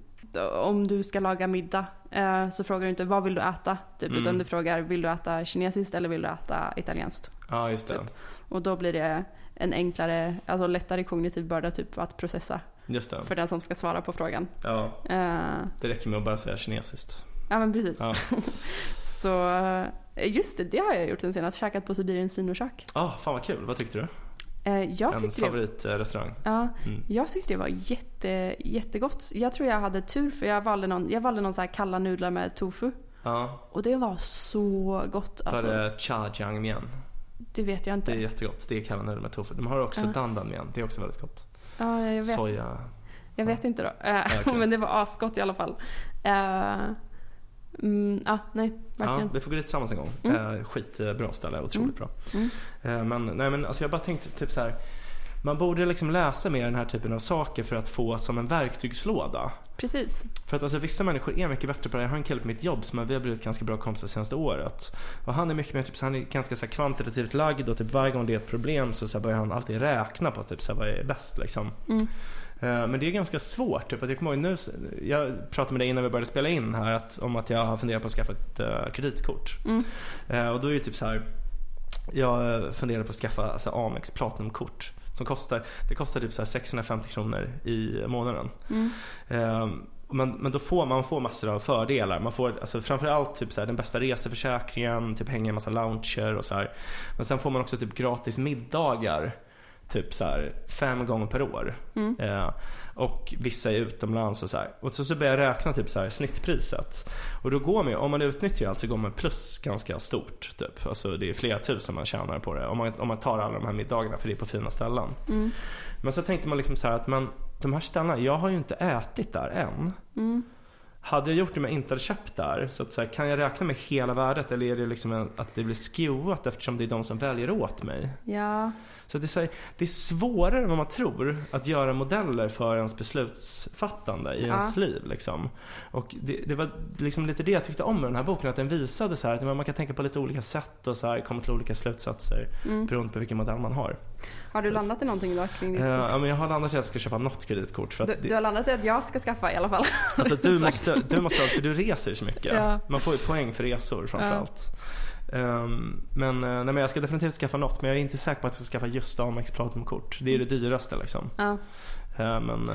om du ska laga middag eh, så frågar du inte vad vill du äta? Typ, Mm. Utan du frågar vill du äta kinesiskt eller vill du äta italienskt? Ja, just det. typ. Och då blir det en enklare, alltså lättare kognitiv börda typ att processa Just det. för den som ska svara på frågan. Ja, Eh, det räcker med att bara säga kinesiskt. ja men precis. Ja. <laughs> Så eh, just det, det har jag gjort sen senast. Käkat på Sibiriens sinokök. Ah, fan vad kul. Vad tyckte du? Eh, jag en favoritrestaurang? ja, Mm. jag tyckte det var jätte, jättegott. Jag tror jag hade tur för jag valde någon, jag valde någon så kalla nudlar med tofu. Ja, Och det var så gott. Alltså, var det cha jiang mian? det vet jag inte. Det är jättegott. Det är kalla nudlar med tofu. De har också Ja. dandan mian. Det är också väldigt gott. Ja, jag vet, Soja. jag vet inte då. Eh, okej. <laughs> Men det var asgott i alla fall. Eh, mm, ja, nej, Ja, vi får gå dit tillsammans en gång. Mm. Eh, skitbra ställe, otroligt bra. Mm. Eh, men nej men alltså jag bara tänkte typ så här. Man borde liksom läsa mer den här typen av saker för att få som en verktygslåda. Precis. För att alltså vissa människor är mycket bättre på det. Jag har en kille på mitt jobb som vi har blivit ganska bra kompisar senaste året. Och han är mycket mer typ, så han är ganska så här, kvantitativt lagd och typ varje gång det är ett problem så, så här, börjar han alltid räkna på typ, så här, vad är bäst liksom. Mm. Eh, Men det är ganska svårt. Typ, att jag, kommer ihåg nu, jag pratade med dig innan vi började spela in här att, om att jag har funderat på att skaffa ett uh, kreditkort. Mm. Eh, och då är det typ så här. Jag funderar på att skaffa alltså, Amex Platinumkort. Som kostar, det kostar typ så här 650 kronor i månaden. Mm. Eh, men, men då får man får massor av fördelar. Man får alltså, framförallt typ så här, den bästa reseförsäkringen, typ hänga en massa lounger och så här. Men sen får man också typ gratis middagar. Typ så här fem gånger per år. Mm. Eh, och vissa är utomlands och så här. Och så, så börjar jag räkna typ så här snittpriset. Och då går man ju, om man utnyttjar allt så går man plus ganska stort. Typ. Alltså det är flera tusen man tjänar på det. Om man, om man tar alla de här middagarna för det är på fina ställen. Mm. Men så tänkte man liksom så här att men de här ställena, jag har ju inte ätit där än. Mm. Hade jag gjort det jag inte hade köpt där, så att så här, kan jag räkna med hela värdet eller är det liksom en, att det blir skewat eftersom det är de som väljer åt mig? Ja. Så det är, så här, det är svårare än vad man tror att göra modeller för ens beslutsfattande i Ja. ens liv. Liksom. Och det, det var liksom lite det jag tyckte om med den här boken, att den visade så här, att man kan tänka på lite olika sätt och så här, komma till olika slutsatser Mm. beroende på vilken modell man har. Har du landat i någonting då kring ditt Eh, ja, men jag har landat i att jag ska köpa något kreditkort. För att Du, det, du har landat i att jag ska skaffa i alla fall. Alltså du <laughs> måste, du måste, för du reser så mycket. Ja. Man får ju poäng för resor framförallt. Um, men, eh, nej, men jag ska definitivt skaffa något men jag är inte säker på att jag ska skaffa just Amex Platinum-kort. Det är det dyraste liksom. Ja. Eh, men eh,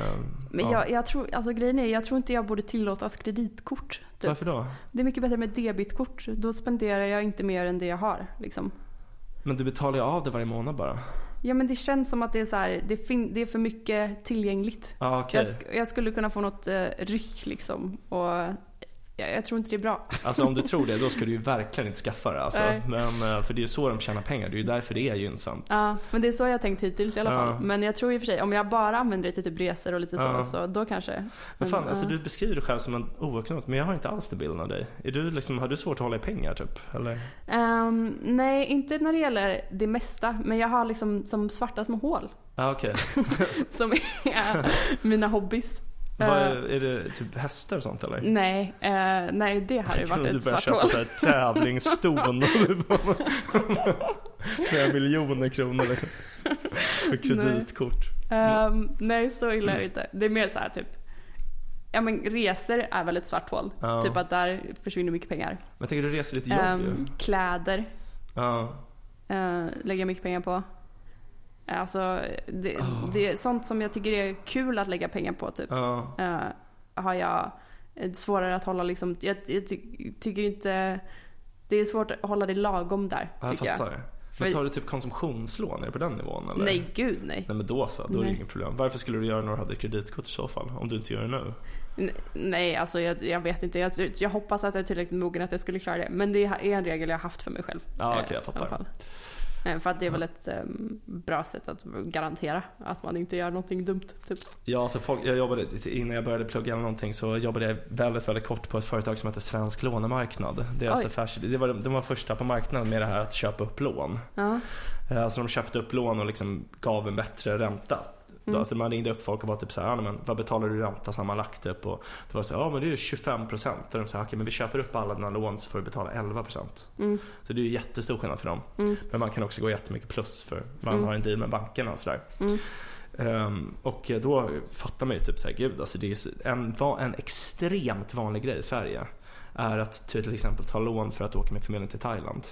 Men ja. jag, jag tror, alltså grejen är, jag tror inte jag borde tillåtas kreditkort. Typ. Varför då? Det är mycket bättre med debitkort. Då spenderar jag inte mer än det jag har. Liksom. Men du betalar ju av det varje månad bara. Ja men det känns som att det är så här, det, fin- det är för mycket tillgängligt. Ja okej. Jag, sk- jag skulle kunna få något eh, ryck liksom. Och jag, jag tror inte det är bra. Alltså om du tror det då ska du ju <laughs> verkligen inte skaffa det alltså. Nej. Men, eh, för det är ju så de tjänar pengar. Det är ju därför det är gynnsamt. Ja, men det är så jag har tänkt hittills i alla Ja. fall. Men jag tror i och för sig, om jag bara använder det till typ resor och lite Ja. så, så då kanske. Men fan, ja. alltså du beskriver dig själv som en oekonomisk, men jag har inte alls den bilden av dig. Är du liksom, har du svårt att hålla i pengar typ? Eller? Ehm, nej, inte när det gäller det mesta. Men jag har liksom som svarta små hål. Ja okej. <laughs> Som är <laughs> mina hobbys. Vad Eh, är, det typ hästar och sånt eller? Nej, eh, nej det hade ju varit du ett börjar svart köpa hål. så här tävlingsston och du bara- flera miljoner kronor liksom. För kreditkort. Ehm, nej, så illa är det inte. Det är mer så här typ. Ja men resor är väl ett svart hål. Ja. Typ att där försvinner mycket pengar. Men tänker du reser ditt jobb Ehm, ju. kläder Ja. uh, lägger jag mycket pengar på. Alltså det, Ah. det är sånt som jag tycker är kul att lägga pengar på typ. Ja. Eh, har jag eh, svårare att hålla liksom, jag, jag ty, tycker inte, det är svårt att hålla det lagom där Jag tycker jag. fattar. Men För- tar du typ konsumtionslån? Är det på den nivån eller? Nej gud nej. Nej men då så, då är det inget problem. Varför skulle du göra när du hade kreditkort i så fall? Om du inte gör det nu? Nej alltså jag, jag vet inte, jag, jag hoppas att jag är tillräckligt mogen att jag skulle klara det. Men det är en regel jag har haft för mig själv. Ja, eh, okej, jag i fattar. Eh, För att det är väl ett ehm, bra sätt att garantera att man inte gör någonting dumt. Typ. Ja, alltså folk, jag jobbade, innan jag började plugga eller någonting så jobbade jag väldigt, väldigt kort på ett företag som heter Svensk Lånemarknad. Deras Oj. affärs, det var, de var första på marknaden med det här att köpa upp lån. Ja. Eh, Alltså de köpte upp lån och liksom gav en bättre ränta. Mm. Alltså man ringde upp folk och var typ så här, ja, men vad betalar du i ränta sammanlagt? Typ? Och det var så här, ja men det är 25 procent. Och de sa, okej men vi köper upp alla dina lån så får du betala 11 procent. Mm. Så det är ju jättestor skillnad för dem. Mm. Men man kan också gå jättemycket plus för man Mm. har en deal med bankerna och sådär. Ehm, och då fattar man ju typ såhär, gud alltså det är så- en, en extremt vanlig grej i Sverige. Är att till exempel ta lån för att åka med familjen till Thailand.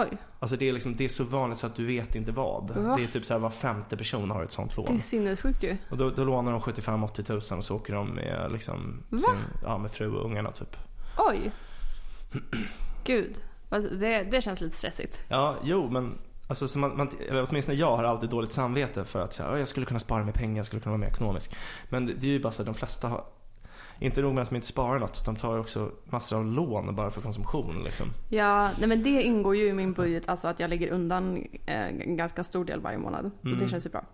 Oj, Alltså det är, liksom, det är så vanligt så att du vet inte vad. Va? Det är typ så här var femte person har ett sånt det är lån. sinnessjukt ju. Och då, då lånar de 75-80 tusen och så åker de med, liksom, sin, ja, med fru och ungarna typ. Oj. Gud, Vad- det, det känns lite stressigt. Ja, jo men Alltså, så man, man, åtminstone jag har alltid dåligt samvete för att här, "Åh, jag skulle kunna spara mer pengar, jag skulle kunna vara mer ekonomisk. Men det, det är ju bara så att de flesta har inte nog med att de inte sparar något, de tar också massor av lån bara för konsumtion liksom. Ja, nej men det ingår ju i min budget, alltså att jag lägger undan eh, en ganska stor del varje månad. Och Mm. det känns ju bra.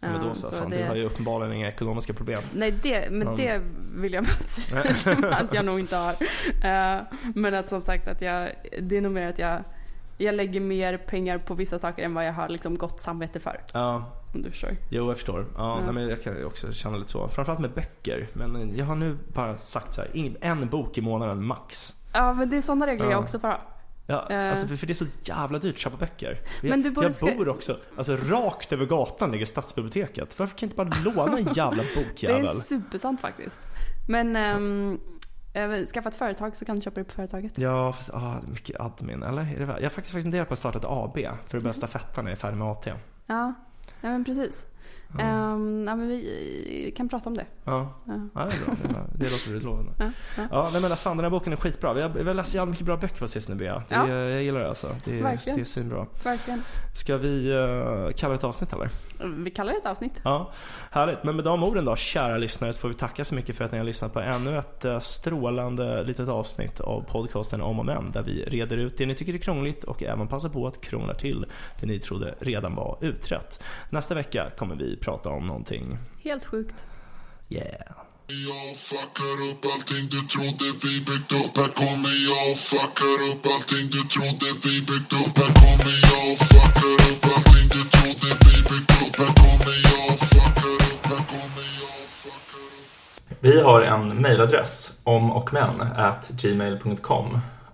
Ja, men då så, fan, det- du har ju uppenbarligen inga ekonomiska problem. Nej, det, men Ja. det vill jag att, <laughs> att jag nog inte har. Eh, men att som sagt att jag, det är nog mer att jag jag lägger mer pengar på vissa saker än vad jag har liksom gott samvete för. Ja, Om du förstår. jo jag förstår. Ja, Ja. Nej, men jag kan också känna lite så. Framförallt med böcker. Men jag har nu bara sagt så här, en bok i månaden max. Ja men det är sådana regler Ja. jag också ha. Ja, Eh. alltså för, för det är så jävla dyrt att köpa böcker. Jag, Men du jag ska- bor också, alltså rakt över gatan ligger stadsbiblioteket. Varför kan jag inte bara låna en jävla <laughs> Det bokjävel? är supersant faktiskt. Men um, skaffa ett företag så kan du köpa det på företaget. Ja, fast ah, det mycket admin, eller? Är det, jag har faktiskt faktiskt funderat på att starta ett AB för att börja stafetta när jag är färdig med AT. Ja, ja men precis. Ja. Ehm, ja, men vi kan prata om det. Ja, Ja. ja det är bra. Det, är det låter lovande. Ja, ja. Ja, nej men fan den här boken är skitbra. Vi har, vi har läst jävligt mycket bra böcker på sistone Bea. Det, Ja. Jag gillar det alltså. Det är, Verkligen. det är svinbra. Verkligen. Ska vi uh, kalla det ett avsnitt eller? Vi kallar det ett avsnitt. Ja, härligt. Men med de orden då, kära lyssnare, så får vi tacka så mycket för att ni har lyssnat på ännu ett eh, strålande litet avsnitt av podcasten Om och Men, där vi reder ut det ni tycker är krångligt och även passar på att krångla till det ni trodde redan var utrett. Nästa vecka kommer vi prata om någonting, Helt sjukt. yeah. Jag fuckar upp allting du trodde vi byggt upp. Här kommer jag och fuckar upp allting du trodde vi byggt upp. Här kommer jag och fuckar upp allting du trodde vi byggt upp. Här kommer jag och fuckar upp, här kommer jag och fuckar upp. Vi har en mejladress, omochmän gmail.com